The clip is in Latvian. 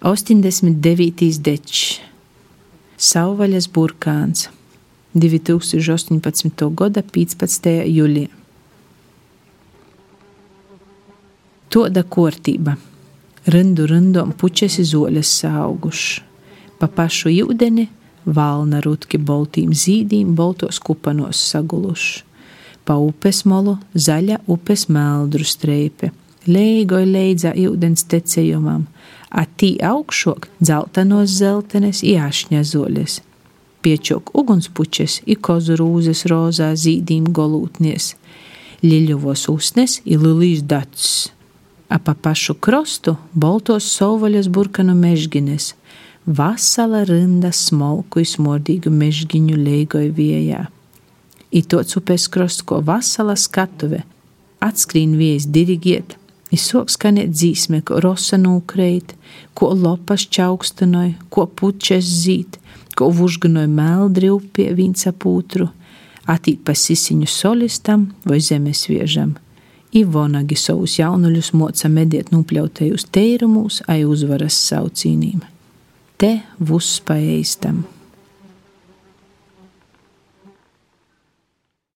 89. dečs, Sauvaļas burkāns, 2018. gada 15. jūlijā. Toda kārtība. Rindu rindom puķes izoles auguši. Pa pašu jūdeni valna rutki boltīm zīdīm boltos kupanos saguluši. Pa upes molu zaļa upes meldru streipe. Leigoj leidzā jūdens tecējumam, attī augšok dzeltenos zeltenes jāšņa zoļes. Piečok ugunspuķes i kozu rūzes rozā zīdīm golūtnies. Liļuvos usnes i lilīs dacis ap pašu krostu boltos sauvaļas burkanu mežģines, vasala rinda smalku izmordīgu mežģiņu leigoja viejā. I tots upes krosts, ko vasala skatuve, atskrīn viejas dirigiet, i sok skanēt dzīsme, ko rosa nūkreit, ko lopas čaukstanoja, ko pučes zīt, ko vužganoja meldri upie vinca pūtru, atīt pa sisiņu solistam vai zemesviežam – Ivonagi savus jaunuļus moca mediet nupļautajus teirumūs ai uzvaras saucīnīm. Te vuss paēstam.